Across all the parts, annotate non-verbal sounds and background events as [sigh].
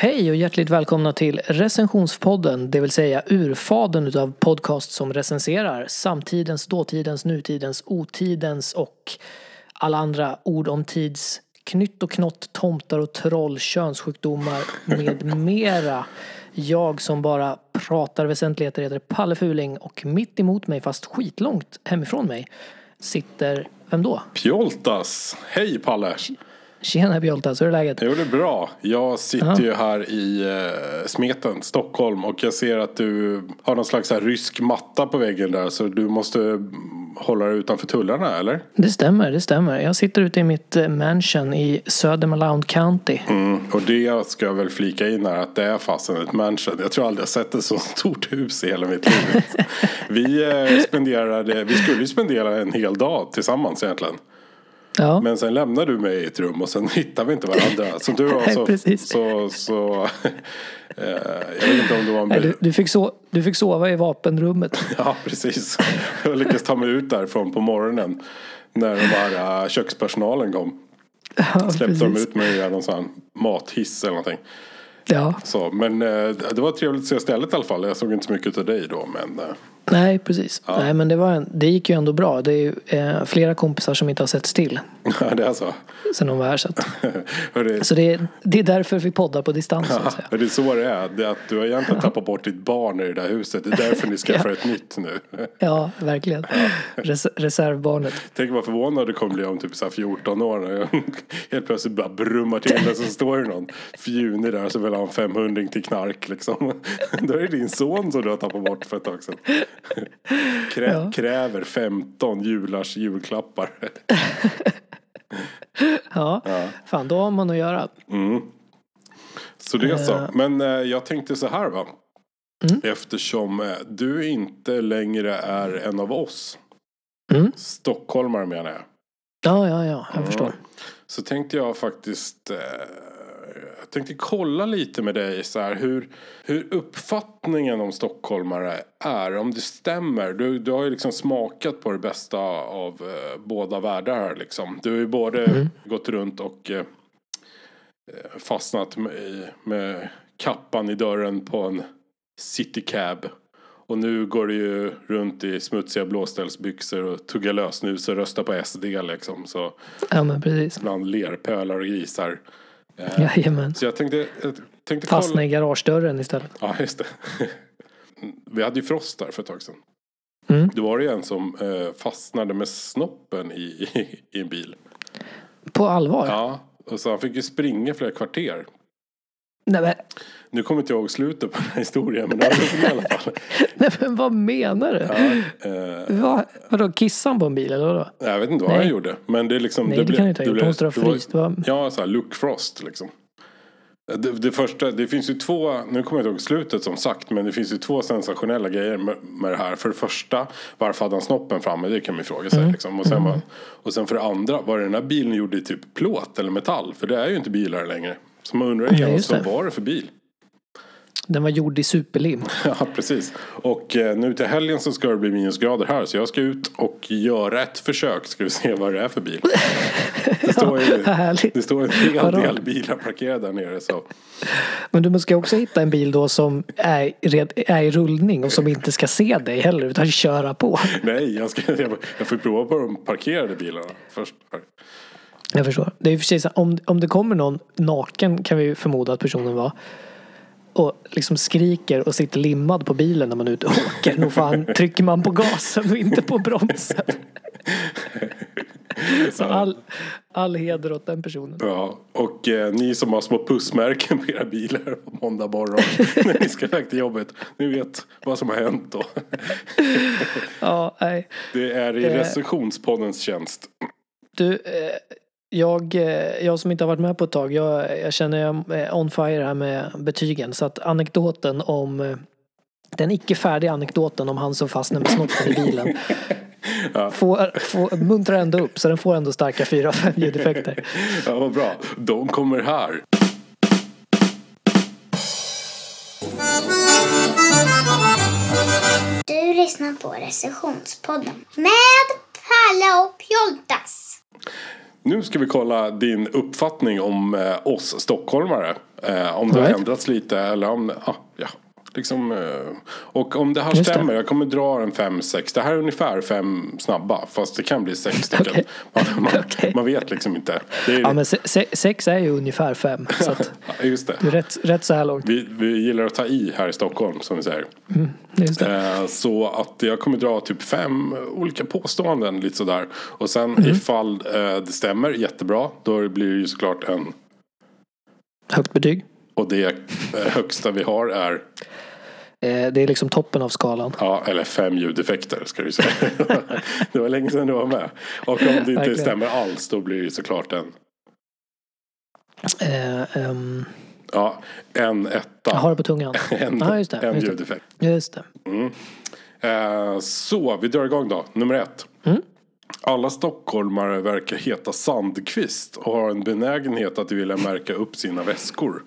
Hej och hjärtligt välkomna till recensionspodden, det vill säga urfaden utav podcast som recenserar samtidens, dåtidens, nutidens, otidens och alla andra ord om tids knytt och knott, tomtar och troll, könssjukdomar med [laughs] mera. Jag som bara pratar väsentligheter heter Palle Fuling och mitt emot mig, fast skitlångt hemifrån mig, sitter, vem då? Pjoltas! Hej Palle! Tjena Bjoltas, hur är läget? Jo, det är bra. Jag sitter ju här i uh, Smeten, Stockholm och jag ser att du har någon slags här rysk matta på väggen där så du måste hålla dig utanför tullarna, eller? Det stämmer, det stämmer. Jag sitter ute i mitt eh, mansion i Södermanland County. Mm, och det ska jag väl flika in här att det är fasen ett mansion. Jag tror aldrig jag sett ett så stort hus i hela mitt liv. [laughs] vi uh, spenderade, vi skulle ju spendera en hel dag tillsammans egentligen. Ja. Men sen lämnade du mig i ett rum och sen [laughs] hittade vi inte varandra. Som du var Nej, så... så, så [laughs] eh, jag vet inte om det var en... Nej, du, du, fick so du fick sova i vapenrummet. [laughs] Ja, precis. Jag lyckades ta mig ut därifrån på morgonen. När den här uh, kökspersonalen kom. Ja, Släppte de ut mig i någon sån mathiss eller någonting. Ja, Så, men eh, det var trevligt att se stället i alla fall. Jag såg inte så mycket av dig då. Men eh, nej precis. Nej men det, var en, det gick ju ändå bra. Det är ju eh, flera kompisar som inte har setts till det är så. sen de var här. Så, att, [laughs] Hörru, så det, är- det är därför vi poddar på distans så. Ja, det är så det är. Det är att du har egentligen [laughs] tappat bort ditt barn i det där huset. Det är därför ni skaffar [laughs] ett nytt nu. Ja, verkligen. Res reservbarnet. Tänk vad förvånad du kommer bli om typ så här 14 år. När helt plötsligt bara brummar till och så står det någon fjunig där så vill ha en 500 till knark liksom. Då är det din son som du har tappat bort för ett tag sedan. Krä Ja. Kräver 15 julars julklappar. [laughs] Ja, fan då har man att göra. Så det är så. Eh. Men eh, jag tänkte så här va. Eftersom eh, du inte längre är en av oss. Mm. Stockholmare menar jag. Ja, ja, ja, jag förstår. Så tänkte jag faktiskt eh, jag tänkte kolla lite med dig så här hur, hur uppfattningen om stockholmare är. Om det stämmer. Du, du har ju liksom smakat på det bästa av eh, båda världar här liksom. Du har ju både gått runt och eh, fastnat med, med kappan i dörren på en citycab. Och nu går du ju runt i smutsiga blåställsbyxor och tuggar lösnus och röstar på SD liksom. Så Ja, men precis. bland lerpölar och grisar. Jajamän. Så jag tänkte, jag tänkte Fastna kolla. i garagedörren istället. Ja, just det. [laughs] Vi hade ju Frost där för ett tag sedan. Mm. Då var det ju en som eh, fastnade med snoppen i, i, [laughs] i en bil. På allvar? Ja, och så han fick ju springa flera kvarter. Nej, men, Nu kommer inte jag ihåg slutet på den här historien, men det var i alla fall. [laughs] nej, men vad menar du? Ja, eh, Vad, vadå, kissade han på en bil eller vadå? jag vet inte vad Nej. han gjorde. Men det är liksom... Nej, det blev- kan han inte ha gjort. ha det var- fryst. Det var- Ja, så här, Luke Frost liksom. Det, det första, det finns ju två, nu kommer jag inte ihåg slutet som sagt, men det finns ju två sensationella grejer med, med det här. För det första, varför hade han snoppen framme? Det kan man ju fråga Mm. sig. Liksom. Och, sen var, och sen för det andra, var den här bilen gjord i typ plåt eller metall? För det är ju inte bilar längre. Så man undrar igen, just vad var det för bil? Den var gjord i superlim. [laughs] Ja, precis. Och eh, nu till helgen så ska det bli minusgrader här. Så jag ska ut och göra ett försök. Ska vi se vad det är för bil. [laughs] Det står, ju, Härligt. det står en hel Vadå? del bilar parkerade där nere. Så. Men du ska också hitta en bil då som är, är i rullning och som inte ska se dig heller utan köra på. Nej, jag, ska, jag, jag får prova på de parkerade bilarna först. Jag förstår. Det är ju för sig så om, om det kommer någon naken kan vi ju förmoda att personen var och liksom skriker och sitter limmad på bilen när man är ute och åker. Nog fan trycker man på gasen och inte på bromsen. Så all, all heder åt den personen. Ja, och eh, ni som har små pussmärken på era bilar på måndag morgon [laughs] när ni ska iväg till jobbet. Ni vet vad som har hänt då. Ja, nej. Det är i Eh. recensionspoddens tjänst. Du, eh, jag, eh, jag som inte har varit med på ett tag, jag, jag känner jag är on fire här med betygen. Så att anekdoten om, eh, Den icke färdiga anekdoten om han som fastnade med snoppen i bilen. [laughs] Får, får, muntrar ändå upp så den får ändå starka 4-5 ljudeffekter. [laughs] Ja, vad bra. De kommer här. Du lyssnar på recensionspodden med Palle och Pjoltas. Nu ska vi kolla din uppfattning om eh, oss stockholmare. Eh, om det har Right. ändrats lite eller om... Ah, ja, liksom, eh, och om det här Just det. stämmer, jag kommer dra en fem sex Det här är ungefär fem snabba, fast det kan bli sex stycken. [laughs] Okej. Man, man, Okej. man vet liksom inte. Det är, Ja men se, se, sex är ju ungefär fem. Så [laughs] just det. det är rätt, rätt så här långt. Vi, vi gillar att ta i här i Stockholm, som vi säger. Det. Eh, Så att jag kommer dra typ fem olika påståenden lite sådär. Och sen Mm. ifall eh, det stämmer jättebra, då blir det ju såklart en Högt betyg. Och det eh, högsta vi har är, Eh, det är liksom toppen av skalan. ja, eller fem ljudeffekter ska du säga. [laughs] det var länge sedan du var med. Och om det inte Verkligen. stämmer alls då blir det såklart en, Eh, ehm, ja, en etta. jag har det på tungan. [laughs] En, Ja, just det. en Just ljudeffekt. Just det. Eh, så, vi drar igång då. Nummer ett. Mm. Alla stockholmare verkar heta Sandqvist och har en benägenhet att vilja märka upp sina väskor.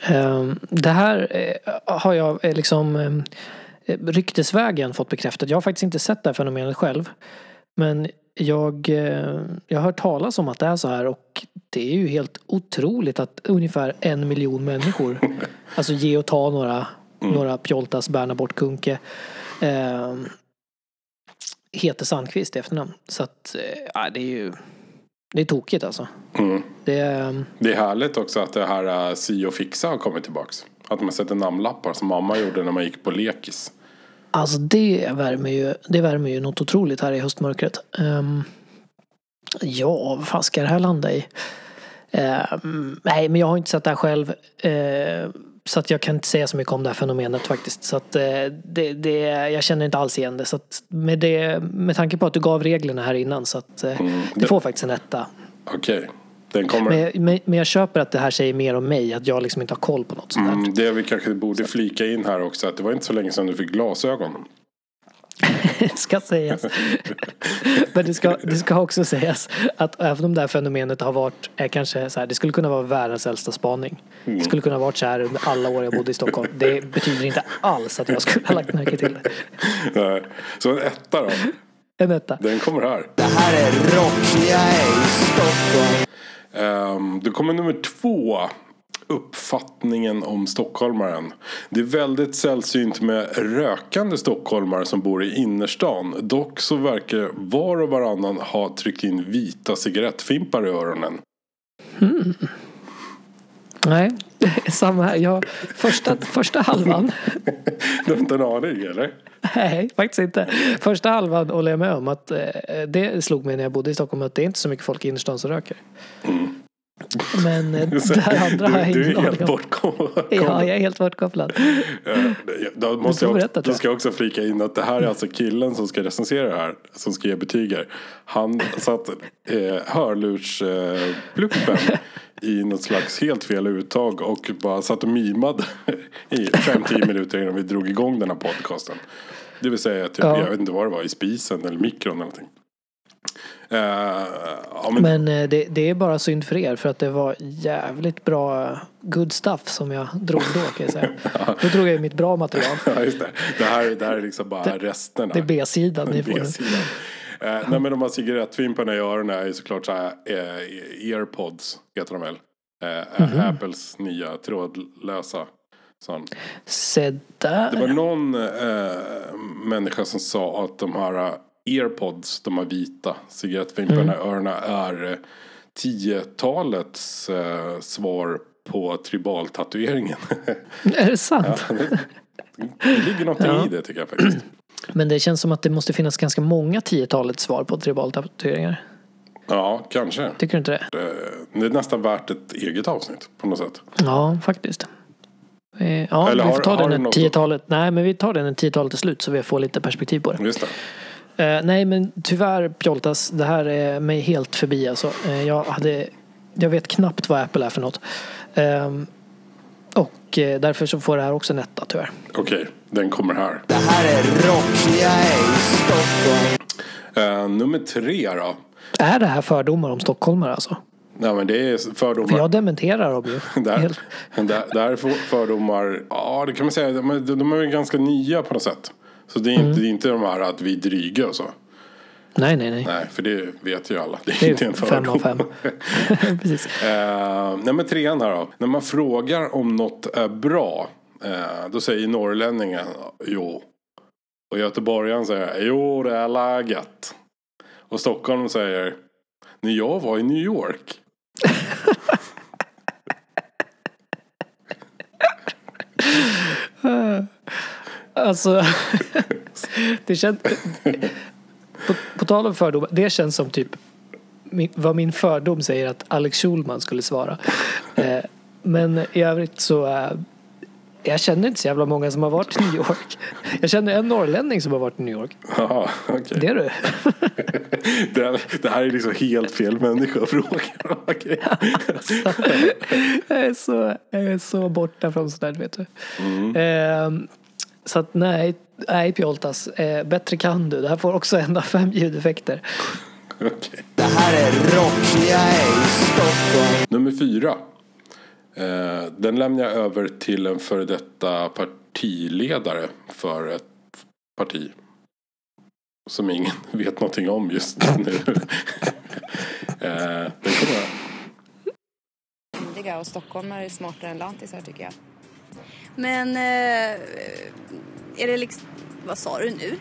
Ehm, det här eh, har jag eh, liksom eh, ryktesvägen fått bekräftat. Jag har faktiskt inte sett det här fenomenet själv. Men jag, jag har hört talas om att det är så här och det är ju helt otroligt att ungefär en miljon människor, [laughs] alltså ge och ta några, några Pjoltas, Berna bort Kunke, eh, heter Sandqvist i efternamn. Så att, eh, det är ju, det är tokigt alltså. Mm. Det är, Det är härligt också att det här uh, Si och Fixa har kommit tillbaks. Att man sätter namnlappar som mamma gjorde när man gick på lekis. Alltså det värmer ju, det värmer ju något otroligt här i höstmörkret. Ehm, ja, vad fan ska det här landa i? Ehm, nej, men jag har inte sett det här själv. Eh, så att jag kan inte säga så mycket om det här fenomenet faktiskt. Så att eh, det, det, jag känner inte alls igen det. Så att med, det, med tanke på att du gav reglerna här innan så att eh, det får faktiskt en etta. Okej, den kommer. Men, men, men jag köper att det här säger mer om mig, att jag liksom inte har koll på något sånt där. Mm, det vi kanske borde flika in här också att det var inte så länge sedan du fick glasögon. [laughs] ska sägas. Men det ska, det ska också sägas att även om det här fenomenet har varit, är kanske så här, det skulle kunna vara världens äldsta spaning. Det skulle kunna varit så här under alla år jag bodde i Stockholm. Det betyder inte alls att jag skulle ha lagt märke till det. Nej. Så en etta då. En etta. Den kommer här. Det här är rock, jag är i Stockholm. Um, då kommer nummer två. Uppfattningen om stockholmaren. Det är väldigt sällsynt med rökande stockholmare som bor i innerstan. Dock så verkar var och varannan ha tryckt in vita cigarettfimpar i öronen. Nej, det [laughs] är samma här. Jag, första, första halvan, [laughs] Du har inte en aning eller? nej faktiskt inte. Första halvan håller jag med om att eh, det slog mig när jag bodde i Stockholm att det är inte så mycket folk i innerstan som röker. Men eh, [laughs] det här andra har jag du, du ingen är helt bortkopplad. Ja, jag är helt bortkopplad. [laughs] Eh, Då, måste jag, berätta, också, då ska jag också flika in att det här är alltså killen som ska recensera det här. Som ska ge betyger. Han satt eh, hörlurspluppen i något slags helt fel uttag och bara satt och mimade i 5-10 minuter innan vi drog igång den här podcasten. Det vill säga, typ, Ja. jag vet inte vad det var, i spisen eller mikron eller någonting. Eh, ja, men, Men eh, det, det är bara synd för er för att det var jävligt bra good stuff som jag drog då kan jag säga. [laughs] Då drog jag ju mitt bra material. [laughs] ja, just det. Det, här, det här är liksom bara resterna. Det är B-sidan ni får nu. B-sidan. Eh, nej men de här cigarettvimparna i öronen är ju såklart så här eh, airpods heter de väl. Mhm. Apples nya trådlösa. Sån. Se där. Det var någon människa som sa att de här airpods, de här vita cigarettvimparna Mm. i öronen är eh, 10-talets eh, svar på tribaltatueringen. [laughs] Är det sant? det ligger någonting Ja. i det tycker jag faktiskt. Men det känns som att det måste finnas ganska många tiotalet svar på tribaltatueringar. Ja, kanske. Tycker du inte det? Eh, Det är nästan värt ett eget avsnitt på något sätt. Ja, faktiskt. Eh, Ja, Eller vi har- får ta har den du när tiotalet, nej men vi tar den när tiotalet är slut så vi får lite perspektiv på det. Just det. Eh, nej men tyvärr Pjoltas, det här är mig helt förbi alltså. Eh, jag hade, jag vet knappt vad Apple är för något. Ehm, och Och eh, därför så får det här också en etta tyvärr. Okej, den kommer här. Det här är rock, jag är i Stockholm. Eh, nummer tre då. Är det här fördomar om stockholmare alltså? Nej men det är fördomar. För jag dementerar dem ju. [laughs] Där, där, där är för- fördomar, ja det kan man säga, de, är- de är ganska nya på något sätt. Så det är, inte, det är inte de här att vi är dryga och så. Nej, nej, nej. Nej, för det vet ju alla. Det är, Det är inte en fem fördom. av fem. [laughs] [laughs] Precis. Eh, nej men trean här då. När man frågar om något är bra. Eh, då säger norrlänningen jo. Och göteborgaren säger jo det är läget. Och Stockholm säger när jag var i New York. [laughs] Alltså, det känns... På, på tal om fördomar, det känns som typ min, vad min fördom säger att Alex Schulman skulle svara. Eh, men i övrigt så... Eh, jag känner inte så jävla många som har varit i New York. Jag känner en norrlänning som har varit i New York. Jaha, okej. Det är du. [laughs] Det, det här är liksom helt fel människa att fråga. Okej. [laughs] jag, är så, jag är så borta från sådär vet du. Ehm, så att nej, nej Pjoltas. Eh, bättre kan du. Det här får också en av fem ljudeffekter. Okej. Det här är rock, jag är i Stockholm. Nummer fyra. Eh, den lämnar jag över till en före detta partiledare för ett parti. Som ingen [laughs] vet någonting om just nu. [laughs] eh, den kommer myndiga och stockholmare är smartare än lantisar tycker jag. Men eh, är det liksom, vad sa du nu?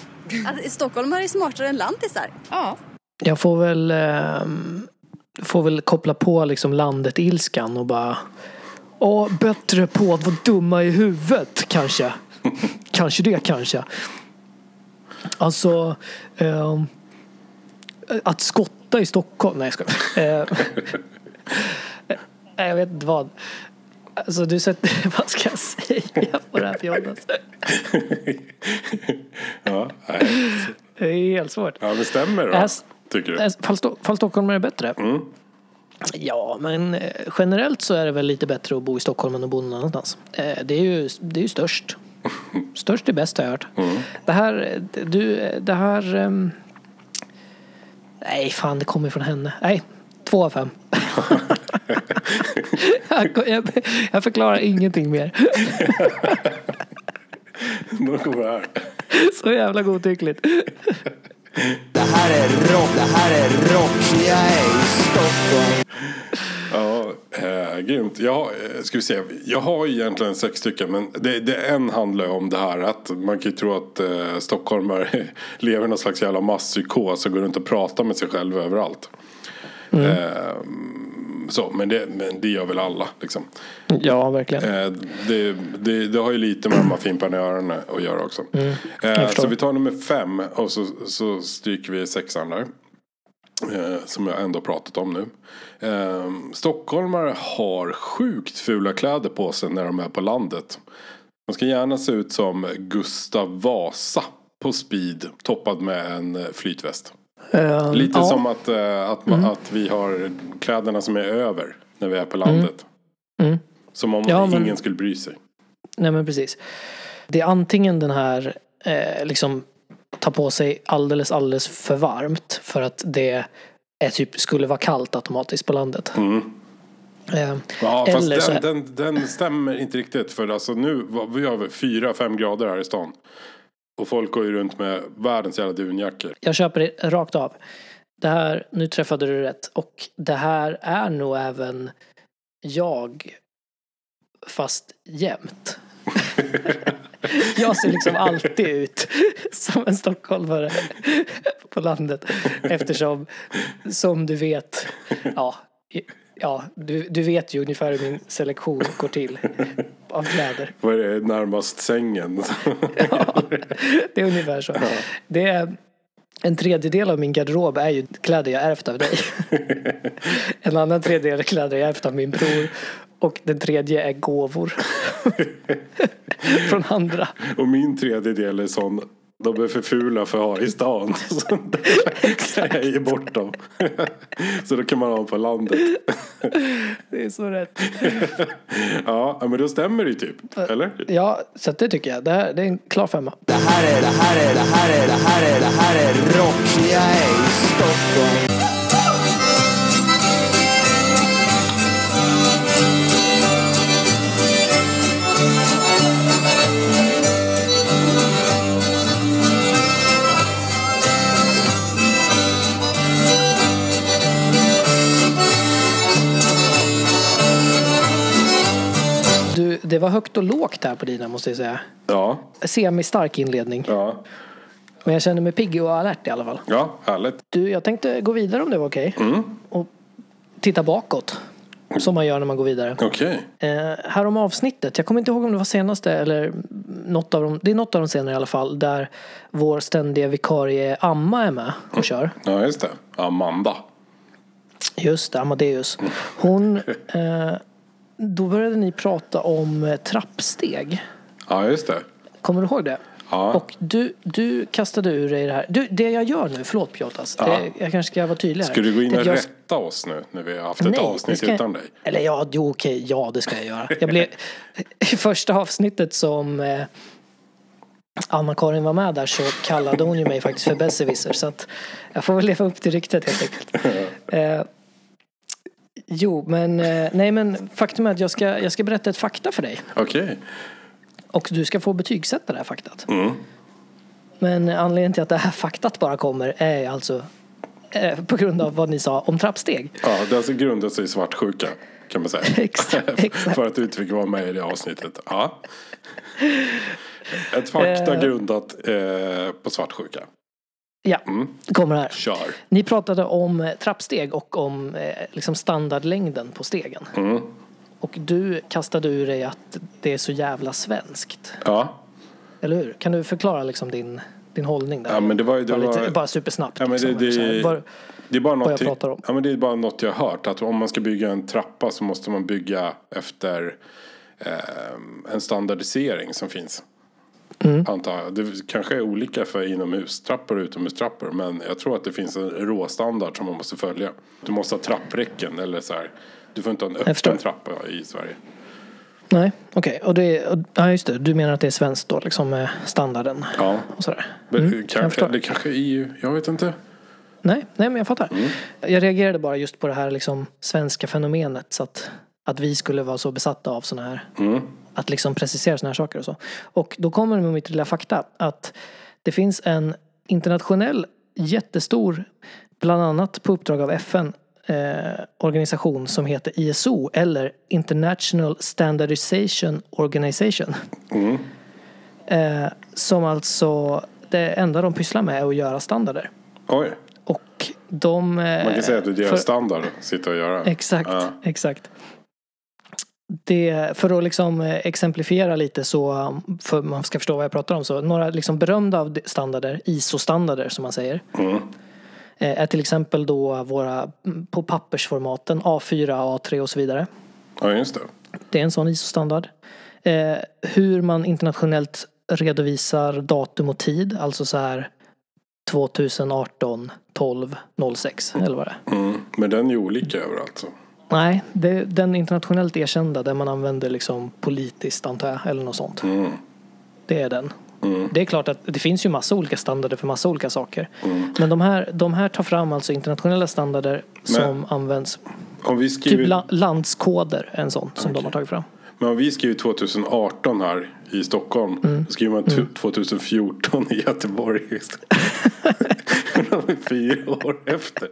Att stockholmare är smartare än lantisar? Ja. Jag får väl, ehm, får väl koppla på liksom landet-ilskan och bara Åh, bättre på att vara dumma i huvudet kanske. [laughs] kanske det kanske. Alltså ehm, att skotta i Stockholm. Nej jag skojar. [laughs] Eh, Nej [laughs] jag vet inte vad. Alltså du sätter, [laughs] vad ska jag säga på det här fjollet? [laughs] Ja, nej. Det är helt svårt. ja, men stämmer då? Äs- Tycker du? Eh, Fall, Sto- fall Stockholm är bättre? Ja, men eh, generellt så är det väl lite bättre att bo i Stockholm än att bo någon annanstans. Eh, Det är ju, det är ju störst. [laughs] Störst är bäst har jag hört. Det här, eh, du, det här... ehm, Nej, fan det kommer från henne. Nej, två av fem. [laughs] jag, förklarar ingenting mer. De kommer här. Så jävla godtyckligt. Det här är rock, det här är rock, jag är i Stockholm. Ja, eh, grymt. Jag, har, eh, ska vi se. jag har egentligen sex stycken men det, det en handlar om det här att man kan ju tro att eh, stockholmare [laughs] lever i någon slags jävla masspsykos och går runt och pratar med sig själv överallt. Eh, så, men det, men det gör väl alla liksom. Ja, verkligen. Eh, det, det, det har ju lite med de här fimparna att göra också. Eh, förstår. så vi tar nummer fem och så, så stryker vi sexan där. Eh, som jag ändå pratat om nu. Eh, stockholmare har sjukt fula kläder på sig när de är på landet. De ska gärna se ut som Gustav Vasa på speed toppad med en eh, flytväst. Eh, Lite ja. som att, eh, att, man, att vi har kläderna som är över när vi är på landet. Mm. Som om Ja, men- ingen skulle bry sig. Nej men precis. Det är antingen den här eh, liksom ta på sig alldeles alldeles för varmt för att det är typ skulle vara kallt automatiskt på landet. Mm. Eh, Ja, fast den, den, den stämmer inte riktigt. För alltså nu, vi har fyra, fem grader här i stan. Och folk går ju runt med världens jävla dunjackor. jag köper det rakt av. Det här, nu träffade du rätt. Och det här är nog även jag fast jämt. [laughs] jag ser liksom alltid ut som en stockholmare på landet. Eftersom, som du vet, ja, ja du, du vet ju ungefär hur min selektion går till av kläder. Vad är det närmast sängen? [laughs] Ja, det är ungefär så. Det är, en tredjedel av min garderob är ju kläder jag ärvt av dig. [laughs] En annan tredjedel är kläder jag ärvt av min bror. Och den tredje är gåvor. [laughs] Från andra. och min tredjedel är sån De är för fula för att ha i stan. [laughs] Så jag bort dem. Så då kan man ha dem på landet. Det är så rätt. [laughs] Ja, men då stämmer det ju typ. Eller? Ja, så att det tycker jag. Det, här, det är en klar femma. Det här är, det här är, det här är, det här är, det här är rock. Jag är i Stockholm. Det var högt och lågt här på dina måste jag säga. Ja. Semi-stark inledning. Ja. Men jag känner mig pigg och alert i alla fall. Ja, härligt. Du, jag tänkte gå vidare om det var okej. Mm. Och titta bakåt. Som man gör när man går vidare. Okej. Eh, här om avsnittet, jag kommer inte ihåg om det var senaste eller något av dem, det är något av de senare i alla fall, där vår ständiga vikarie Amma är med och kör. Ja, just det. Amanda. Just det, Amadeus. Hon, eh, [laughs] då började ni prata om eh, trappsteg. Ja, just det. Kommer du ihåg det? Ja. Och du, du kastade ur dig det här. Du, det jag gör nu, förlåt Pjotas, Ja. det, jag kanske ska vara tydlig här. Ska du gå in och jag- rätta oss nu när vi har haft ett Nej, avsnitt ska utan dig? Eller ja, jo, okej, ja det ska jag göra. Jag blev, [laughs] I första avsnittet som eh, Anna-Karin var med där så kallade hon ju mig faktiskt för besserwisser så att jag får väl leva upp till ryktet helt enkelt. [laughs] Eh, jo, men eh, nej men faktum är att jag ska, jag ska berätta ett fakta för dig Okej. och du ska få betygsätta det här faktat. Mm. Men anledningen till att det här faktat bara kommer är alltså eh, på grund av vad ni sa om trappsteg. Ja, det alltså grundar sig i svartsjuka. Kan man säga. [laughs] Exakt, exakt. [laughs] För att du inte fick vara med i det avsnittet. Ja. [laughs] Ett fakta Eh. grundat eh, på svartsjuka. Ja, det kommer här. Kör. Ni pratade om eh, trappsteg och om eh, liksom standardlängden på stegen. Mm. Och du kastade ur dig att det är så jävla svenskt. Ja. Eller hur? Kan du förklara liksom din, din hållning där? Ja, men det var det bara, var- lite, bara supersnabbt. Ja, men det, liksom, här. det, Bara- det är bara något, jag pratar om. Ja, men det är bara något jag har hört. Att om man ska bygga en trappa så måste man bygga efter eh, en standardisering som finns. Mm. Antar jag. Det kanske är olika för inomhustrappor och utomhustrappor. Men jag tror att det finns en råstandard som man måste följa. Du måste ha trappräcken eller så här. Du får inte ha en öppen trappa i Sverige. Nej, okej. Och det, och, ja just det, du menar att det är svenskt då liksom med standarden Ja. och sådär? Mm, jag kanske, förstår. det kanske är EU. Jag vet inte. Nej, nej men jag fattar. Mm. Jag reagerade bara just på det här liksom svenska fenomenet så att, att vi skulle vara så besatta av sådana här Mm. Att liksom precisera sådana här saker och så. Och då kommer det med mitt lilla fakta att det finns en internationell jättestor, bland annat på uppdrag av FN, eh, organisation som heter ISO eller International Standardization Organization. Mm. Eh, som alltså, det enda de pysslar med är att göra standarder. Oj. Och de... eh, Man kan säga att du gör för- standard. Sitta och göra. Exakt, Ja. exakt. Det, för att liksom eh, exemplifiera lite så, för man ska förstå vad jag pratar om, så några liksom berömda standarder, ISO-standarder som man säger, Mm. eh, är till exempel då våra mm, på pappersformaten A4, A3 och så vidare. Ja, just det. Det är en sån ISO-standard. Eh, hur man internationellt redovisar datum och tid, alltså så här 2018 12 06 eller vad det är. Mm. Men den är ju olika överallt. Så. Nej, det, den internationellt erkända där man använder liksom politiskt antar jag, eller något sånt. Mm. Det är den. Mm. Det är klart att det finns ju massa olika standarder för massa olika saker. Mm. Men de här, de här tar fram alltså internationella standarder som används. Om vi skriver, Typ la, landskoder är en sån som de har tagit fram. men om vi skriver 2018 här i Stockholm. Mm. Då skriver man t- 2014 i Göteborg. [laughs] De är Fyra år efter.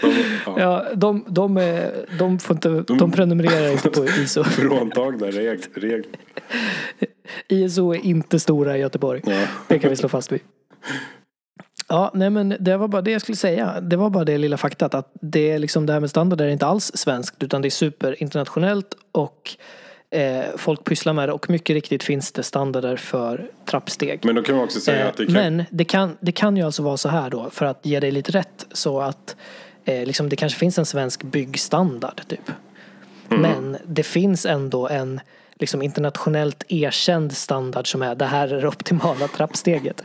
De, ja, Ja, de, de, är, de, får inte, de prenumererar inte på [laughs] ISO. Fråntagna reg, regler. ISO är inte stora i Göteborg. Ja. Det kan vi slå fast vid. Ja, nej men det var bara det jag skulle säga. Det var bara det lilla faktat att det är liksom det här med standarder är inte alls svenskt utan det är superinternationellt och eh, folk pysslar med det och mycket riktigt finns det standarder för trappsteg. Men då kan man också säga Eh, att det kan... Men det kan, det kan ju alltså vara så här då för att ge dig lite rätt så att eh, liksom det kanske finns en svensk byggstandard typ. Mm. Men det finns ändå en liksom internationellt erkänd standard som är det här är det optimala trappsteget.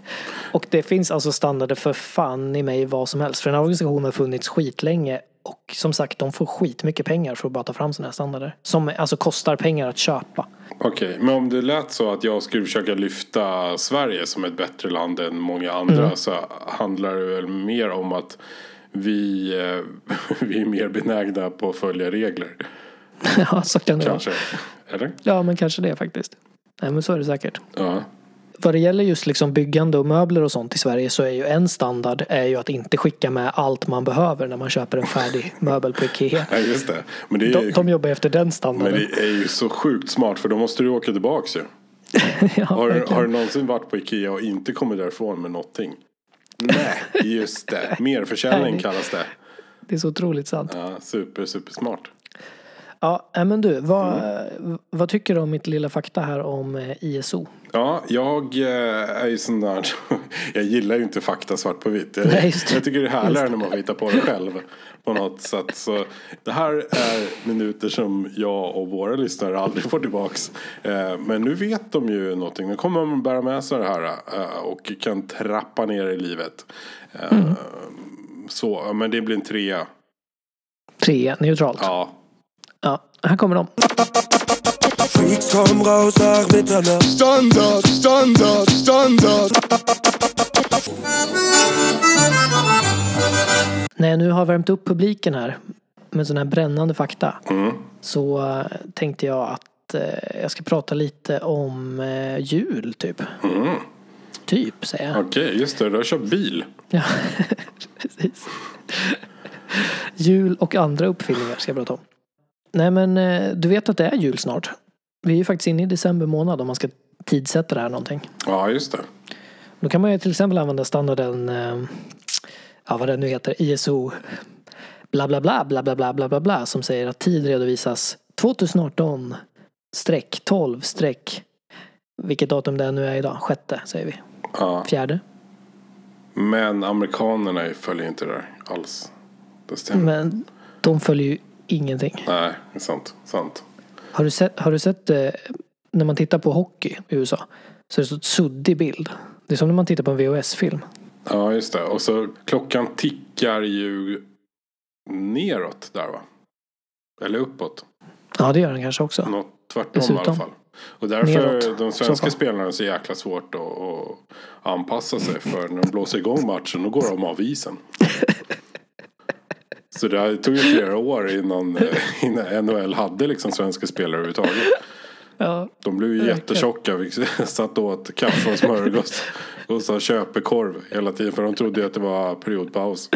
Och det finns alltså standarder för fan i mig vad som helst. För den här organisationen har funnits skitlänge och som sagt de får skitmycket pengar för att bara ta fram sådana här standarder. Som alltså kostar pengar att köpa. Okej, men om det lät så att jag skulle försöka lyfta Sverige som ett bättre land än många andra så handlar det väl mer om att vi, eh, [laughs] vi är mer benägna på att följa regler. [laughs] ja, så kan det vara. Kanske. Eller? Ja, men kanske det faktiskt. Nej, men så är det säkert. Ja. Vad det gäller just liksom byggande och möbler och sånt i Sverige så är ju en standard är ju att inte skicka med allt man behöver när man köper en färdig [laughs] möbel på Ikea. ja, just det. Men det är, De, ju, de jobbar efter den men standarden. det är ju så sjukt smart för då måste du åka tillbaks ju. [laughs] ja, Har, du- har du någonsin varit på Ikea och inte kommit därifrån med någonting? Nej, just det. Merförsäljning kallas det. Det är så otroligt sant. Ja, super, super smart. Ja, nej, men du, vad, Mm. vad tycker du om mitt lilla fakta här om eh, ISO? Ja, jag eh, är ju sån där. [laughs] Jag gillar ju inte fakta svart på vitt. Jag, Nej, jag tycker det är härligare när man får hitta på det själv. På något sätt. Så det här är minuter som jag och våra lyssnare aldrig får tillbaks. Eh, Men nu vet de ju någonting. Nu kommer de bära med sig det här eh, och kan trappa ner i livet. Eh, Mm. Så, men det blir en trea. Tre, neutralt. Ja. Här kommer de. Freaks kom raus Mitternacht. Standard, Standard, Standard. När jag nu har värmt upp publiken här med sån här brännande fakta Mm. så eh, tänkte jag att eh, jag ska prata lite om eh, jul typ. Mm. Typ säger jag. Okej, just det. Du har köpt bil. Ja, [laughs] precis. Jul och andra uppfinningar ska jag prata om. Nej men eh, du vet att det är jul snart. Vi är ju faktiskt inne i december månad om man ska tidsätta det här någonting. Ja, just det. Då kan man ju till exempel använda standarden, eh, ja vad det nu heter, ISO bla bla bla bla bla bla bla bla bla som säger att tid redovisas 2018 streck 12 streck vilket datum det nu är idag, sjätte säger vi, Ja. fjärde. Men amerikanerna följer inte det där alls. Det stämmer. Men de följer ju ingenting. Nej, det är sant. sant. Har du sett, har du sett eh, när man tittar på hockey i USA så är det så suddig bild. Det är som när man tittar på en VHS-film. Ja, just det. Och så klockan tickar ju neråt där va? Eller uppåt. Ja det gör den kanske också. Något tvärtom i Dessutom. alla fall. Och därför Neråt, de i svenska spelarna är så jäkla svårt att, att anpassa sig. För när de blåser igång matchen då går de av isen. [laughs] Så det tog ju flera år innan, eh, innan NHL hade liksom svenska spelare överhuvudtaget. Ja, De blev ju jättetjocka. Vi [laughs] satt åt kaffe och smörgås. Och så köpekorv hela tiden. För de trodde ju att det var periodpaus.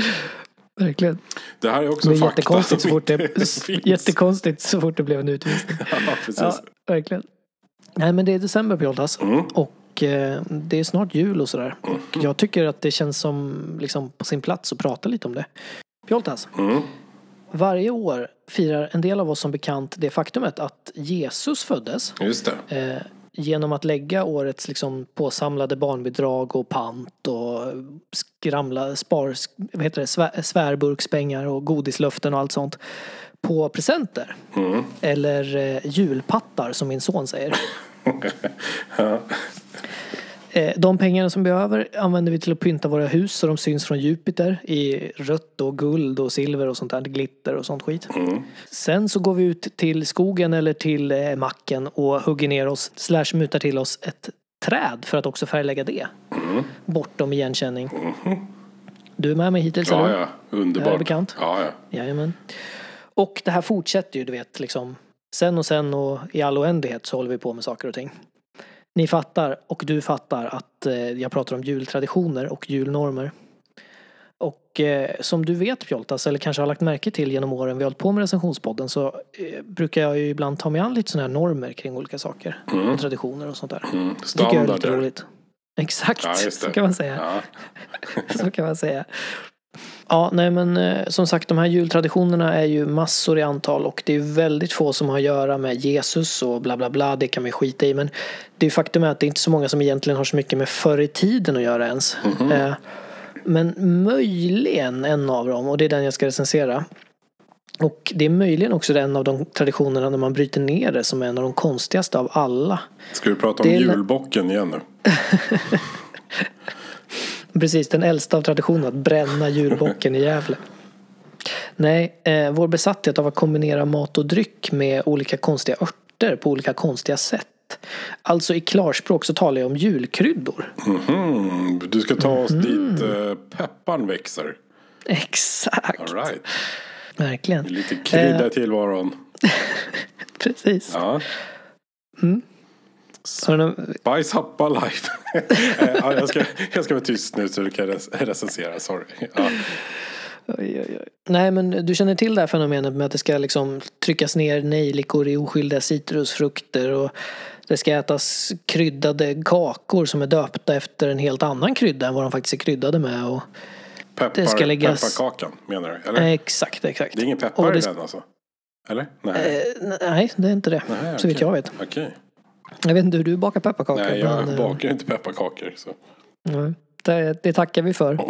verkligen. Det här är också Det är fakta jättekonstigt så, fort det, [laughs] jättekonstigt så fort det blev en utvisning. [laughs] Ja, precis. Ja, verkligen. Nej men det är december Pjoltas. Mm. Och eh, det är snart jul och sådär. Och jag tycker att det känns som liksom på sin plats att prata lite om det. Pjoltas. Mm. Varje år firar en del av oss som bekant det faktumet att Jesus föddes. Just det. Eh, genom att lägga årets liksom påsamlade barnbidrag och pant och skramla spar, vad heter det, svär, svärburkspengar och godislöften och allt sånt på presenter. Mm. Eller eh, julpattar som min son säger. [laughs] Ja. Eh, de pengarna som vi behöver använder vi till att pynta våra hus så de syns från Jupiter i rött och guld och silver och sånt där, glitter och sånt skit. Mm. Sen så går vi ut till skogen eller till eh, macken och hugger ner oss, slash mutar till oss ett träd för att också färglägga det. Bortom igenkänning. Du är med mig hittills Ja, eller? ja. Underbart. Det är bekant. Ja, ja. Jajamän. Och det här fortsätter ju, du vet, liksom. Sen och sen och i all oändlighet så håller vi på med saker och ting. Ni fattar, och du fattar, att eh, jag pratar om jultraditioner och julnormer. Och eh, som du vet Pjoltas, eller kanske har lagt märke till genom åren vi har hållit på med recensionspodden så eh, brukar jag ju ibland ta mig an lite sådana här normer kring olika saker. Och traditioner och sånt där. Mm. Det tycker jag är lite Standarder. roligt. Exakt, Ja, så kan man säga. Ja. [laughs] Så kan man säga. Ja, nej men eh, som sagt de här jultraditionerna är ju massor i antal och det är väldigt få som har att göra med Jesus och bla bla bla, det kan man skita i. Men det är faktum är att det är inte så många som egentligen har så mycket med förr i tiden att göra ens. Eh, Men möjligen en av dem, och det är den jag ska recensera. Och det är möjligen också en av de traditionerna när man bryter ner det som är en av de konstigaste av alla. Ska vi prata om Det är- julbocken igen nu? [laughs] Precis, den äldsta av traditionerna, att bränna julbocken i Gävle. Nej, eh, vår besatthet av att kombinera mat och dryck med olika konstiga örter på olika konstiga sätt. Alltså i klarspråk så talar jag om julkryddor. Mhm. Du ska ta oss Mhm. dit eh, pepparn växer. Exakt, All right. verkligen. Lite krydda Eh. i tillvaron. [laughs] Precis. Ja. Har du någon- Bajshappa life. Eh, ja, jag, ska, jag ska vara tyst nu så du kan rec- recensera. Sorry. Ja. Oj, oj, oj. Nej men du känner till det här fenomenet med att det ska liksom tryckas ner nejlikor i oskyldiga citrusfrukter och det ska ätas kryddade kakor som är döpta efter en helt annan krydda än vad de faktiskt är kryddade med. Och, Peppar, Det ska läggas- Pepparkakan menar du? Eller? exakt, exakt. Det är ingen peppar i det- den alltså? Eller? Nej. Eh, nej, det är inte det. Nej, så vitt jag vet. Okej. Jag vet inte hur du bakar pepparkakor. Nej, jag men, eh, bakar inte pepparkakor. Så. nej, det, det tackar vi för. [laughs]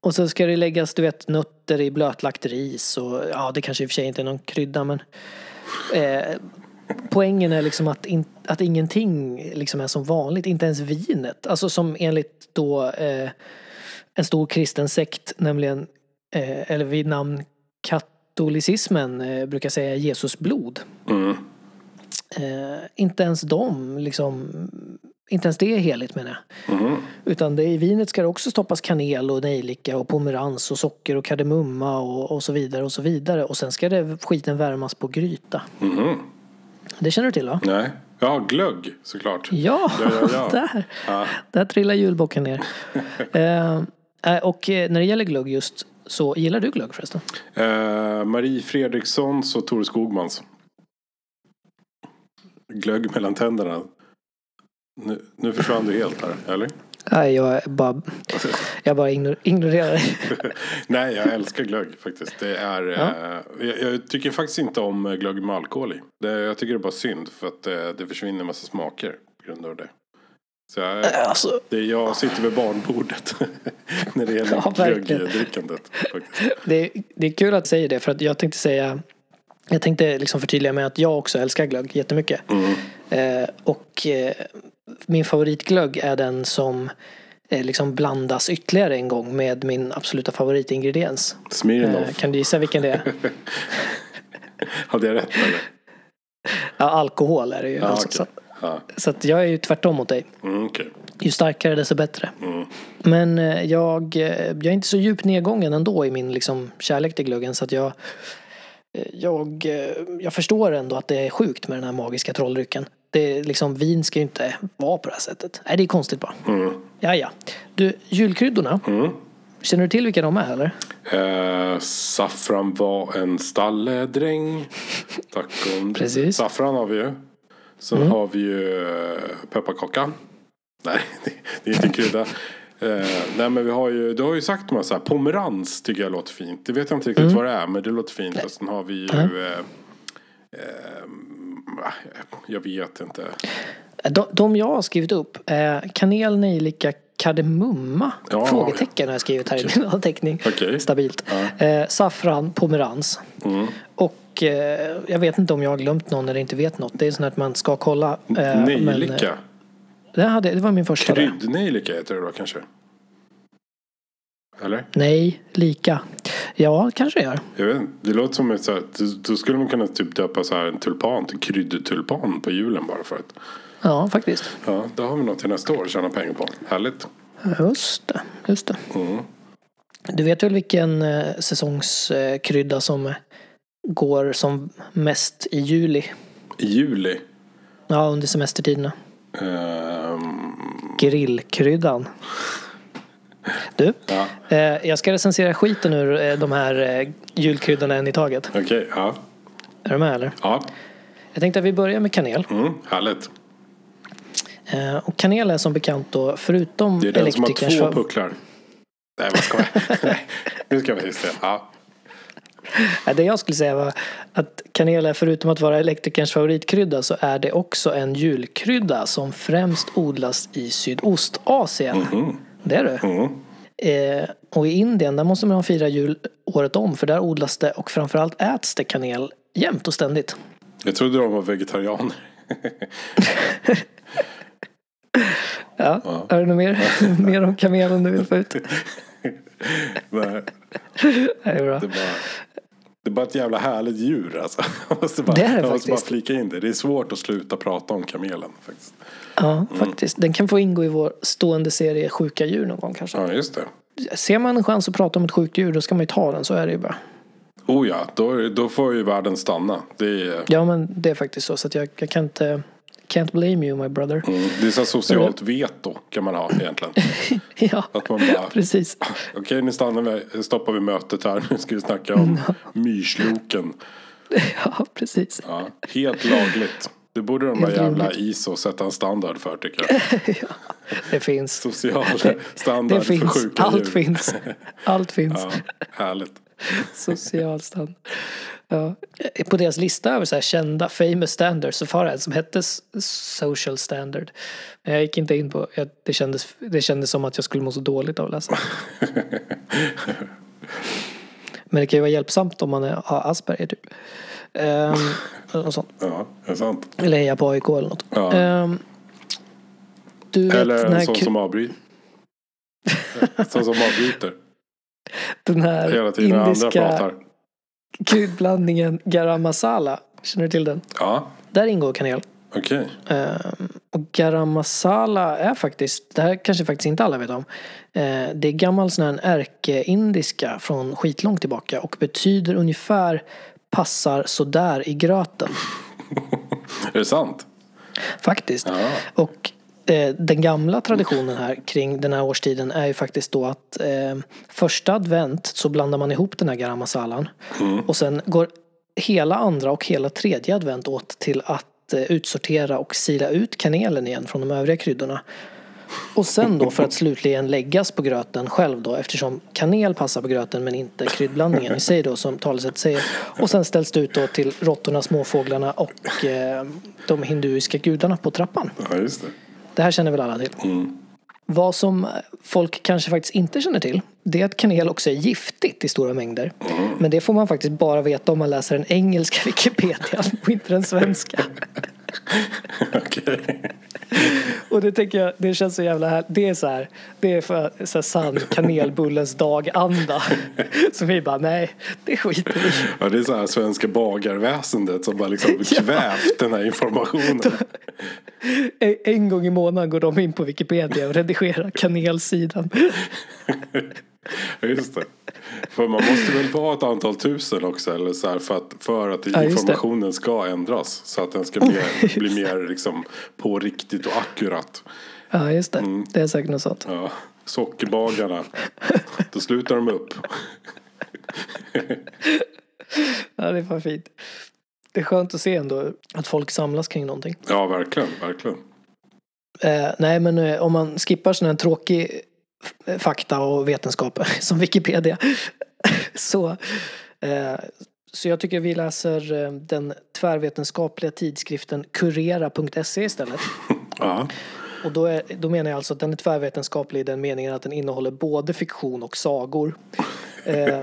och så ska det läggas, du vet, nötter i blötlagt ris och ja, det kanske i och för sig inte är någon krydda men eh, poängen är liksom att, in, att ingenting liksom är som vanligt, inte ens vinet. Alltså som enligt då eh, en stor kristen sekt, nämligen, eh, eller vid namn katolicismen, eh, brukar säga Jesus blod. Mm. Eh, inte ens de, liksom, inte ens det är heligt menar jag. Mhm. Utan det, i vinet ska det också stoppas kanel och nejlika och pomerans och socker och kardemumma och, och så vidare och så vidare. Och sen ska det, skiten värmas på gryta. Mhm. Det känner du till va? Nej. Ja, glögg såklart. Ja, Ja, ja, ja. [laughs] där. Ja. Där trillar julbocken ner. [laughs] eh, eh, och eh, när det gäller glögg just så, gillar du glögg förresten? Eh, Marie Fredrikssons och Tore Skogmans. Glögg mellan tänderna. Nu, nu försvann du helt här, eller? Nej, jag bara, [laughs] jag bara ignor- ignorerar dig. [laughs] Nej, jag älskar glögg faktiskt. Det är, Ja. eh, jag, jag tycker faktiskt inte om eh, glögg med alkohol i. Det, jag tycker det är bara synd för att eh, det försvinner en massa smaker på grund av det. Så jag, Alltså, det, jag sitter vid barnbordet [laughs] när det gäller Ja, glöggdrickandet. Det, det är kul att säga det för att jag tänkte säga jag tänkte liksom förtydliga med att jag också älskar glögg jättemycket. Mm. Eh, och eh, min favoritglögg är den som eh, liksom blandas ytterligare en gång med min absoluta favoritingrediens. Smirnoff. Eh, kan du gissa vilken det är? [laughs] Hade jag rätt eller? Ja, alkohol är det ju. Ja, alltså. okej. så, Ja, så att jag är ju tvärtom mot dig. mm, okej. Ju starkare desto bättre. Mm. Men eh, jag, eh, jag är inte så djupt nedgången ändå i min liksom, kärlek till glöggen så att jag jag, eh, jag förstår ändå att det är sjukt med den här magiska trolldrycken. Det är liksom, vin ska ju inte vara på det här sättet. Nej, det är konstigt bara. Mm. Ja, ja. Du, julkryddorna. Mm. Känner du till vilka de är eller? Eh, saffran var en stalledräng. Tack och Precis. Saffran har vi ju. Sen Mm. har vi ju eh, pepparkaka. Nej, det, [laughs] det är inte en krydda. Eh, nej men vi har ju, du har ju sagt de här, så här pomerans tycker jag låter fint. Det vet jag inte riktigt Mm. vad det är men det låter fint. Och sen har vi ju, eh, eh, jag vet inte. De, de jag har skrivit upp är kanel, nejlika, kardemumma. Ja, Frågetecken har jag skrivit här i min anteckning. Okej. Stabilt. Ja. Eh, saffran, pomerans. Mm. Och eh, jag vet inte om jag har glömt någon eller inte vet något. Det är sånt att man ska kolla. Eh, men, Nejlika. eh, det, hade, det var min första. det. Kryddnejlika heter det då kanske? Eller? Nej, lika. Ja, kanske jag gör. Jag vet. Det låter som ett så här, då- då skulle man kunna typ döpa så här en tulpan till kryddtulpan på julen bara för att. Ja, faktiskt. Ja, då har vi något till nästa år att tjäna pengar på. Härligt. Just det. Just det. Mm. Du vet väl vilken eh, säsongskrydda som går som mest i juli? I juli. Ja, under semestertiderna. Ehm, Grillkryddan. Du, ja, eh, jag ska recensera skiten ur eh, de här eh, julkryddorna en i taget. okej. ja. Är du med eller? Ja. Jag tänkte att vi börjar med kanel. Mm, härligt. Eh, och kanel är som bekant då, förutom Det är den som har elektrikerns två pucklar. Nej, vad ska jag? [laughs] Nu ska vi just det. Ja. Det jag skulle säga var att kanel är förutom att vara elektrikerns favoritkrydda så är det också en julkrydda som främst odlas i Sydostasien. Det är det. Mm. Eh, och i Indien där måste man fira jul året om för där odlas det och framförallt äts det kanel jämt och ständigt. Jag trodde de var vegetarianer. [laughs] Ja, Är det något mer, [laughs] mer om kamelen du vill få ut? Nej, Det är bra. det är bara... Det är bara ett jävla härligt djur alltså. [laughs] Jag måste bara, Det är det jag måste bara flika in det. Det är svårt att sluta prata om kamelen faktiskt. Ja, faktiskt. Den kan få ingå i vår stående serie Sjuka djur någon gång kanske. Ja, just det. Ser man en chans att prata om ett sjukt djur då ska man ju ta den, så är det ju bara. Oh ja, då, då får ju världen stanna. Det är, Ja men det är faktiskt så, så att jag, jag kan inte, can't blame you my brother. mm, det är så socialt veto kan man ha egentligen. [laughs] Ja, Att man bara, precis. [laughs] okej nu stannar vi, stoppar vi mötet här. Nu ska vi snacka om [laughs] myrsloken. Ja, precis. Ja, helt lagligt. Det borde de där jävla. ISO sätta en standard för tycker jag. Det finns. Social Det standard för sjuka Allt djur. finns. Allt finns. Ja, härligt. Social standard. Ja. På deras lista över så kända famous standards så var det en som hette social standard. Men jag gick inte in på, jag, det, kändes, det kändes som att jag skulle må så dåligt av att läsa. [laughs] Men det kan ju vara hjälpsamt om man är, har Asperger typ. Ehm, eller något sånt. Ja, det är sant. Eller heja på AIK eller något. Ja. Ehm, du vet Eller en sån som avbryter. [laughs] sån som avbryter. den här Hela tiden när andra indiska pratar. Kryddblandningen garam masala. Känner du till den? Ja, Där ingår kanel. okej. Ehm, och garam masala är faktiskt, det här kanske faktiskt inte alla vet om. Eh, det är gammal sån här ärkeindiska från skitlångt tillbaka och betyder ungefär passar sådär i gröten. [laughs] Är det sant? Faktiskt. Ja. Och eh, den gamla traditionen här kring den här årstiden är ju faktiskt då att eh, första advent så blandar man ihop den här garam masalan. Och sen går hela andra och hela tredje advent åt till att eh, utsortera och sila ut kanelen igen från de övriga kryddorna. Och sen då för att slutligen läggas på gröten själv då eftersom kanel passar på gröten men inte kryddblandningen i sig då som talesätt säger. Och sen ställs det ut då till råttorna, småfåglarna och eh, de hinduiska gudarna på trappan. Ja, just det. Det här känner väl alla till. Vad som folk kanske faktiskt inte känner till det är att kanel också är giftigt i stora mängder. Men det får man faktiskt bara veta om man läser den engelska [laughs] Wikipedian och inte den svenska. [laughs] Okej. Och det tänker jag, det känns så jävla här. Det är så här, det är för så här sann [laughs] kanelbullens dag-anda. Så vi bara, nej, det skiter vi. Ja, det är så här svenska bagarväsendet som bara liksom [laughs] kvävt den här informationen. En- En gång i månaden går de in på Wikipedia och redigerar kanelsidan. [laughs] Ja, Just det. För man måste väl vara ett antal tusen också eller så här, för att, för att [laughs] Ja, informationen ska ändras. Så att den ska bli, [laughs] bli mer liksom, på riktigt och akkurat. Ja, just det. Det är säkert något sånt. Ja. Sockerbagarna, då slutar de upp. [laughs] Ja, det är fan fint. Det är skönt att se ändå att folk samlas kring någonting. Ja, verkligen, verkligen. Eh, nej, men eh, om man skippar sån här tråkig fakta och vetenskap [laughs] som Wikipedia. så, eh, så jag tycker vi läser eh, den tvärvetenskapliga tidskriften Kurera.se istället. [laughs] Ja. Och då, är, då menar jag alltså att den är tvärvetenskaplig i den meningen att den innehåller både fiktion och sagor. [laughs] Eh,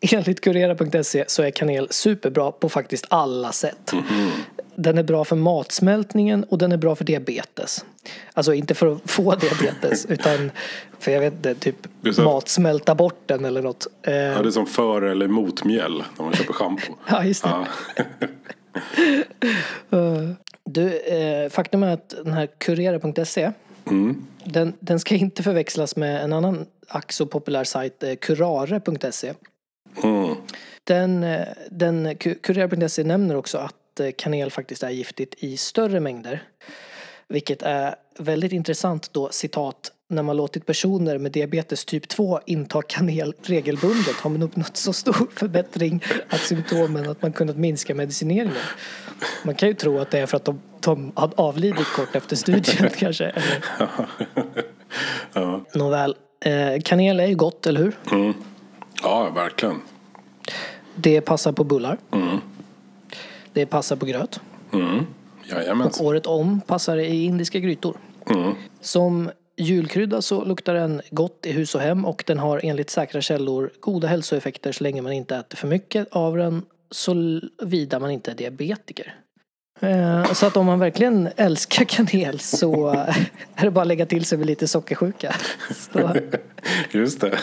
enligt Kurera.se så är kanel superbra på faktiskt alla sätt. Den är bra för matsmältningen och den är bra för diabetes. Alltså inte för att få [laughs] diabetes utan för jag vet inte, typ Det matsmälta bort den eller något. Eh, ja, det är som för eller mot mjäll när man köper schampo. [laughs] Ja, just det. Ja. [laughs] Du, eh, faktum är att den här Kurera.se den, den ska inte förväxlas med en annan ack så populär sajt, eh, Kurare.se. Mm. Den, eh, den, Ku- Kurera.se nämner också att eh, kanel faktiskt är giftigt i större mängder. Vilket är väldigt intressant då, citat, när man låtit personer med diabetes typ 2 inta kanel regelbundet har man uppnått så stor förbättring att symptomen att man kunnat minska medicineringen. Man kan ju tro att det är för att de, de hade avlidit kort efter studien [laughs] kanske. Eller... Nåväl, eh, kanel är ju gott, eller hur? ja, verkligen. Det passar på bullar. Det passar på gröt. Jajamensan. Året om passar det i indiska grytor. Som julkrydda så luktar den gott i hus och hem och den har enligt säkra källor goda hälsoeffekter så länge man inte äter för mycket av den såvida man inte är diabetiker. Eh, Så att om man verkligen älskar kanel så [laughs] är det bara att lägga till sig med lite sockersjuka. Så, Just det.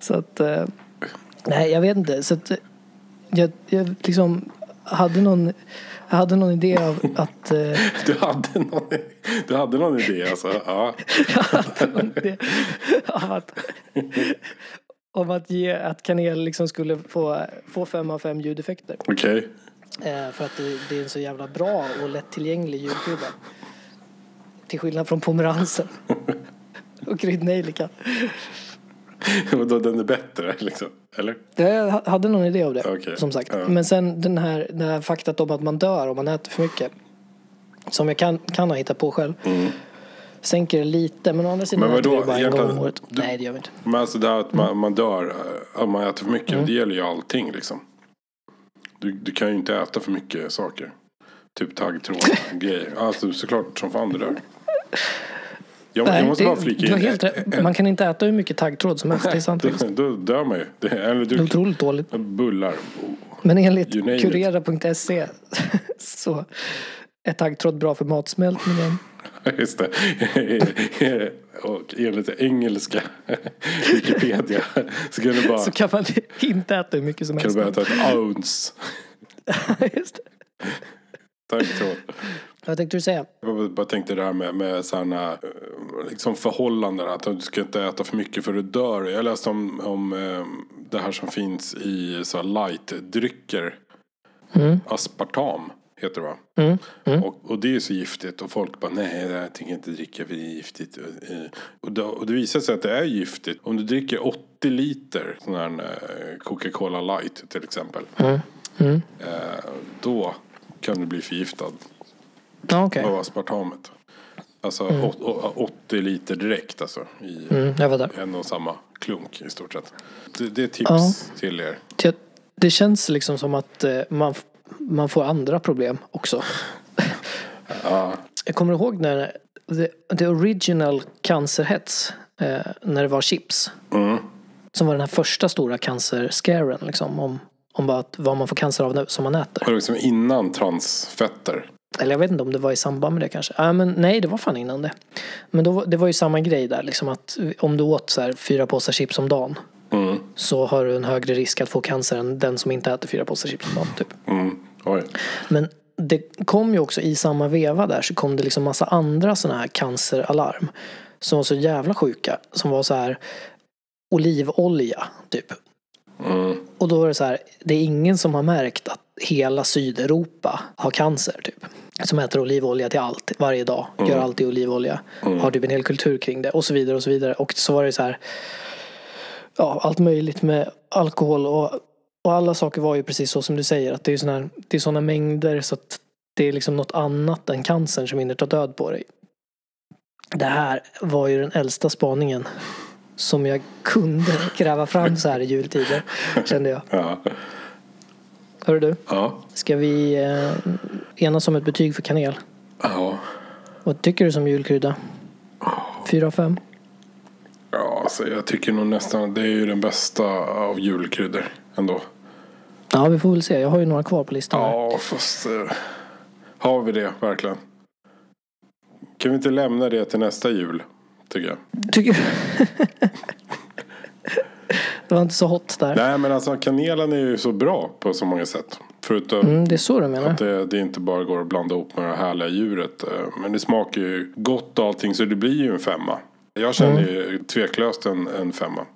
så att, eh, nej jag vet inte. Så att, jag, jag liksom hade någon, jag hade någon idé av att eh, [laughs] Du hade någon, du hade någon idé alltså? [laughs] Ja. Jag hade någon idé av att, om att ge att kanel liksom skulle få, få fem av fem ljudeffekter. Okej. Eh, för att det, det är en så jävla bra och lättillgänglig julkrydda. Till skillnad från pomeransen. [laughs] och kryddnejlikan. [laughs] Vadå, den är bättre liksom? Eller? Jag hade någon idé av det, Okej, som sagt. ja. Men sen den här, den här faktat om att man dör om man äter för mycket. Som jag kan, kan ha hittat på själv. Sänker det lite, men å andra sidan Mm. Men vadå, det bara en gång om året. du- Nej, det gör vi inte. Men alltså det här att man, man dör eh, om man äter för mycket, Mm. det gäller ju allting liksom. Du, du kan ju inte äta för mycket saker. Typ taggtråd [laughs] grejer. Alltså såklart som fan det där. Jag, jag måste det, bara flika in. helt. Man kan inte äta hur mycket taggtråd som helst. Det är sant. [laughs] Faktiskt. då dör man ju. Det, eller Det är du, otroligt dåligt. bullar. Men enligt kurera.se [laughs] så är taggtråd bra för matsmältningen. [laughs] Just det. Och enligt engelska Wikipedia så kan du bara, Så kan man inte äta hur mycket som kan du helst. bara äta ett ounce Just det. taggtråd. Vad tänkte du säga? Jag bara tänkte det här med, med sådana eh, liksom förhållanden. Att du ska inte äta för mycket för du dör. Jag läste om, om eh, det här som finns i så light-drycker. Aspartam heter det va? Och, och det är så giftigt. Och folk bara nej, här tänker jag inte dricka för det är giftigt. Eh, Och det, och det visar sig att det är giftigt. Om du dricker 80 liter sån här Coca-Cola light till exempel. Eh, då kan du bli förgiftad Ja, okej. av aspartamet. Alltså å- 80 liter direkt alltså. I Mm, en och samma klunk i stort sett. Det, det är tips Ja. till er. Det, det känns liksom som att eh, man, man får andra problem också. [laughs] Jag kommer ihåg när the, the original cancerhets, eh, när det var chips. Som var den här första stora cancerscaren liksom. Om, om att, vad man får cancer av som man äter. Och liksom innan transfetter. Eller jag vet inte om det var i samband med det kanske. Ja, men nej, det var fan innan det. Men då, det var ju samma grej där liksom att om du åt så här fyra påsar chips om dagen. Så har du en högre risk att få cancer än den som inte äter fyra påsar chips om dagen typ. Mm. Men det kom ju också i samma veva där så kom det liksom massa andra sådana här canceralarm. Som var så jävla sjuka. Som var så här olivolja typ. Och då var det så här, det är ingen som har märkt att hela Sydeuropa har cancer typ. Som äter olivolja till allt, varje dag. Gör allt i olivolja. Har typ en hel kultur kring det och så vidare och så vidare. Och så var det så här, ja allt möjligt med alkohol och, och alla saker var ju precis så som du säger. Att det är såna, här- det är såna mängder så att det är liksom något annat än cancern som hinner ta död på dig. Det här var ju den äldsta spaningen som jag kunde gräva fram så här i jultider. Kände jag. Ja. Hör du, Ja. ska vi eh, enas om ett betyg för kanel? Ja. Vad tycker du som julkrydda? Fyra av fem? Ja, alltså jag tycker nog nästan det är ju den bästa av julkryddor ändå. Ja, vi får väl se. Jag har ju några kvar på listan. här. Ja, fast eh, har vi det verkligen? Kan vi inte lämna det till nästa jul? Tycker jag. Tycker Det var inte så hot där. Nej, men alltså kanelen är ju så bra på så många sätt. Förutom Mm, det är så du menar? att det, det inte bara går att blanda ihop med det härliga djuret. eh, Men det smakar ju gott och allting så det blir ju en femma. Jag känner ju tveklöst en, en femma.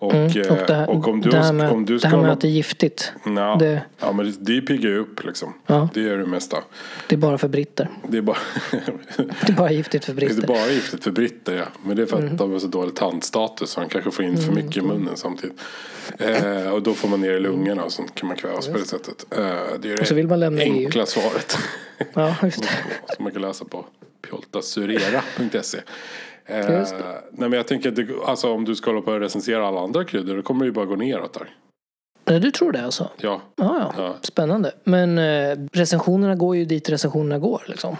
Och, Mm, eh, och det här, och om du, det här med, om du det ska här med att det är giftigt. Ja, det- ja men det, det piggar ju upp liksom. Ja. Det är det mesta. Det är bara för britter. Det är bara, [laughs] Det är bara giftigt för det är britter. bara giftigt för britter ja. Men det är för att Mm. de har så dålig tandstatus så de kanske får in för mycket i munnen samtidigt. Eh, och då får man ner i lungorna och så kan man kvävas på det sättet. Eh, det är det Och så vill man lämna EU. enkla svaret. Ja, just det. [laughs] Som man kan läsa på pjoltasurera.se. Eh, nej men jag tänker att det, alltså, om du ska hålla på och recensera alla andra kryddor då kommer det ju bara gå neråt där. Nej, du tror det alltså? Ja. Ja, ja. Ja. Spännande. Men eh, recensionerna går ju dit recensionerna går liksom.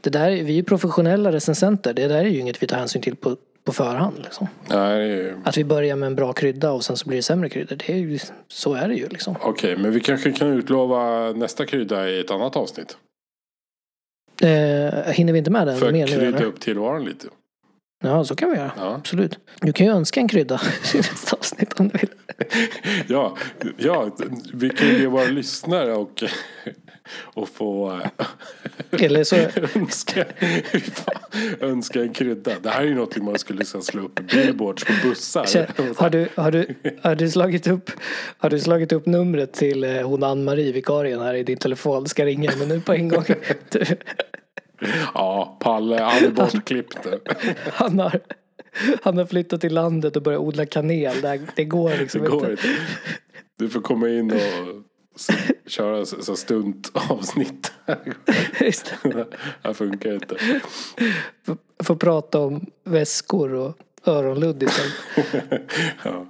Det där, är- vi är ju professionella recensenter. Det där är ju inget vi tar hänsyn till på, på förhand. Liksom. Nej, ju- Att vi börjar med en bra krydda och sen så blir det sämre kryddor. Det är ju, så är det ju liksom. Okej, men vi kanske kan utlova nästa krydda i ett annat avsnitt. Eh, hinner vi inte med den För mer att krydda upp tillvaron lite. Ja, så kan vi göra. Ja. Absolut. Du kan ju önska en krydda [laughs] i nästa avsnitt om du vill. [laughs] Ja, ja, vi kan ju be våra lyssnare och, och få eh, Eller så, önska, önska en krydda. Det här är ju något man skulle liksom slå upp billboards på bussar. har, du, har, du, har, du slagit upp, har du slagit upp numret till eh, hon Ann-Marie, vikarien här i din telefon? Ska ringa henne nu på en gång. [laughs] Ja, Palle, han är [laughs] bortklippt han, har, han har flyttat till landet och börjat odla kanel. Det, det går Det liksom går inte. inte. Du får komma in och köra så så stuntavsnitt. Just det. Det här funkar inte. Få- Få prata om väskor och öronludd istället. [laughs] Ja.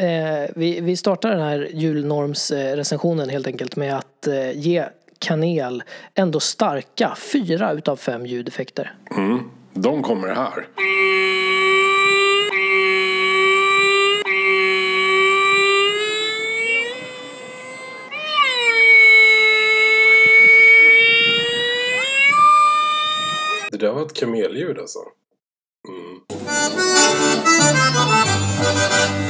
Eh, vi, vi startar den här julnormsrecensionen helt enkelt med att eh, ge kanel ändå starka fyra utav fem ljudeffekter. Mm. De kommer här. Det där var ett kamelljud alltså. Mm.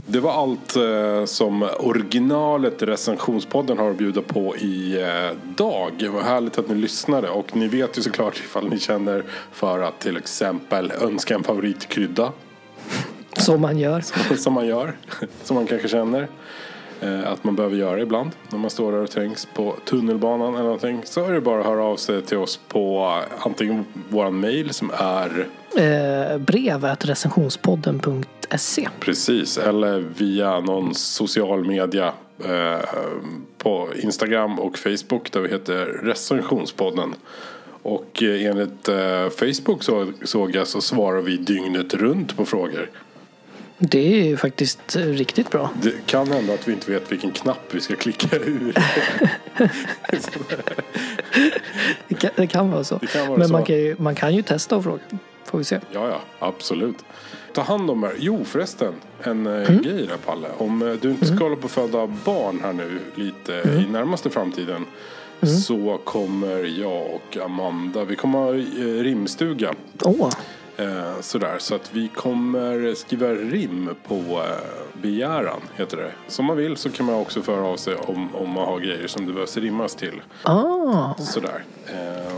Det var allt eh, som originalet recensionspodden har att bjuda på i eh, dag. Det var härligt att ni lyssnade och ni vet ju såklart ifall ni känner för att till exempel önska en favoritkrydda Som man gör. [laughs] som man gör, som man kanske känner eh, att man behöver göra ibland när man står där och trängs på tunnelbanan eller någonting så är det bara att höra av sig till oss på eh, antingen våran mail som är Eh, brev at recensionspodden.se. Precis, eller via någon social media eh, på Instagram och Facebook där vi heter Recensionspodden. Och eh, enligt eh, Facebook så, såg jag så svarar vi dygnet runt på frågor. Det är ju faktiskt eh, riktigt bra. Det kan hända att vi inte vet vilken knapp vi ska klicka ur. [laughs] [laughs] Det kan, det kan vara så. Kan vara Men så. Man, kan ju, man kan ju testa och fråga. Får vi se. Ja, ja, absolut. Ta hand om er. Jo, förresten. En mm. grej där, Palle. Om eh, du inte ska hålla på att föda barn här nu lite i närmaste framtiden. Så kommer jag och Amanda, vi kommer ha eh, rimstuga. Åh, Eh, sådär, så att vi kommer skriva rim på eh, begäran, heter det. Som man vill så kan man också föra av sig om, om man har grejer som det behövs rimmas till. ah, Sådär. Eh,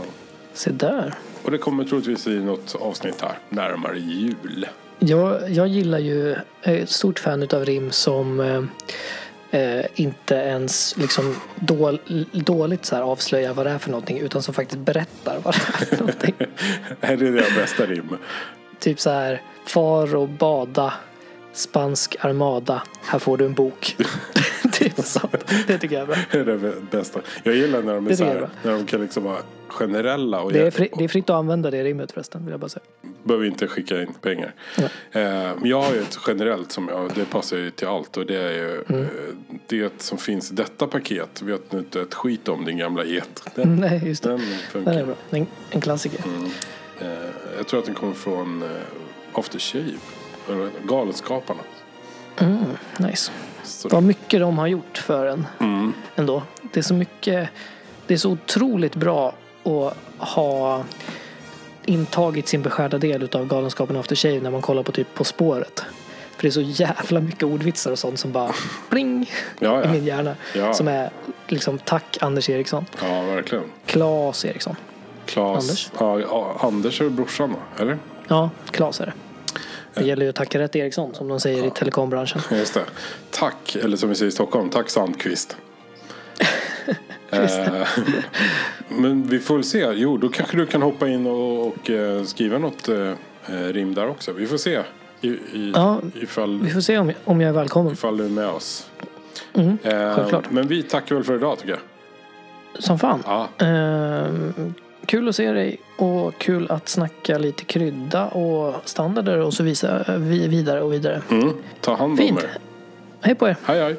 se där. Och det kommer troligtvis i något avsnitt här, närmare jul. Jag, jag gillar ju, jag är ett stort fan utav rim som eh, eh, inte ens liksom dål, dåligt så här avslöjar vad det är för någonting utan som faktiskt berättar vad det är för någonting. [laughs] är det det bästa rim? typ så här, far och bada, spansk armada, här får du en bok. [laughs] typ sånt. Det tycker jag är bra. Det är det bästa. Jag gillar när de är Det så här, är när de kan liksom vara generella och, Det är, fri, det är fritt att använda det rimmet förresten, vill jag bara säga. behöver inte skicka in pengar. Eh, jag har ju ett generellt som jag, det passar ju till allt och det är ju Mm. eh, det som finns i detta paket. Vet nu inte ett skit om din gamla get. Den, [laughs] Nej, just det. den Den är bra. En, en klassiker. Eh, jag tror att den kommer från eh, After Shave. Galenskaparna. Nice. Så, Vad mycket de har gjort för en mm, ändå. Det är så mycket, det är så otroligt bra att ha intagit sin beskärda del utav Galenskapen After Shave när man kollar på typ På spåret. För det är så jävla mycket ordvitsar och sånt som bara pling ja, i min ja. hjärna. Ja. Som är liksom tack Anders Eriksson. ja, verkligen. Klas Eriksson. Klas. Anders? Ja, ja, Anders är brorsan va? Eller? Ja, Klas är det. Det gäller ju att tacka rätt Eriksson som de säger i telekombranschen. [laughs] Just det. Tack, eller som vi säger i Stockholm, tack Sandqvist. [laughs] Eh, Men vi får väl se. Jo, då kanske du kan hoppa in och, och eh, skriva något eh, eh, rim där också. Vi får se i, i, Ja, ifall, Vi får se om, om jag är välkommen. ifall du är med oss. Mm, Eh, självklart. Men vi tackar väl för idag tycker jag. Som fan. Ja, Ehm, kul att se dig och kul att snacka lite krydda och standarder och så visa, vidare och vidare. mm. Ta hand om Fint. er. Hej på er! Hej hej.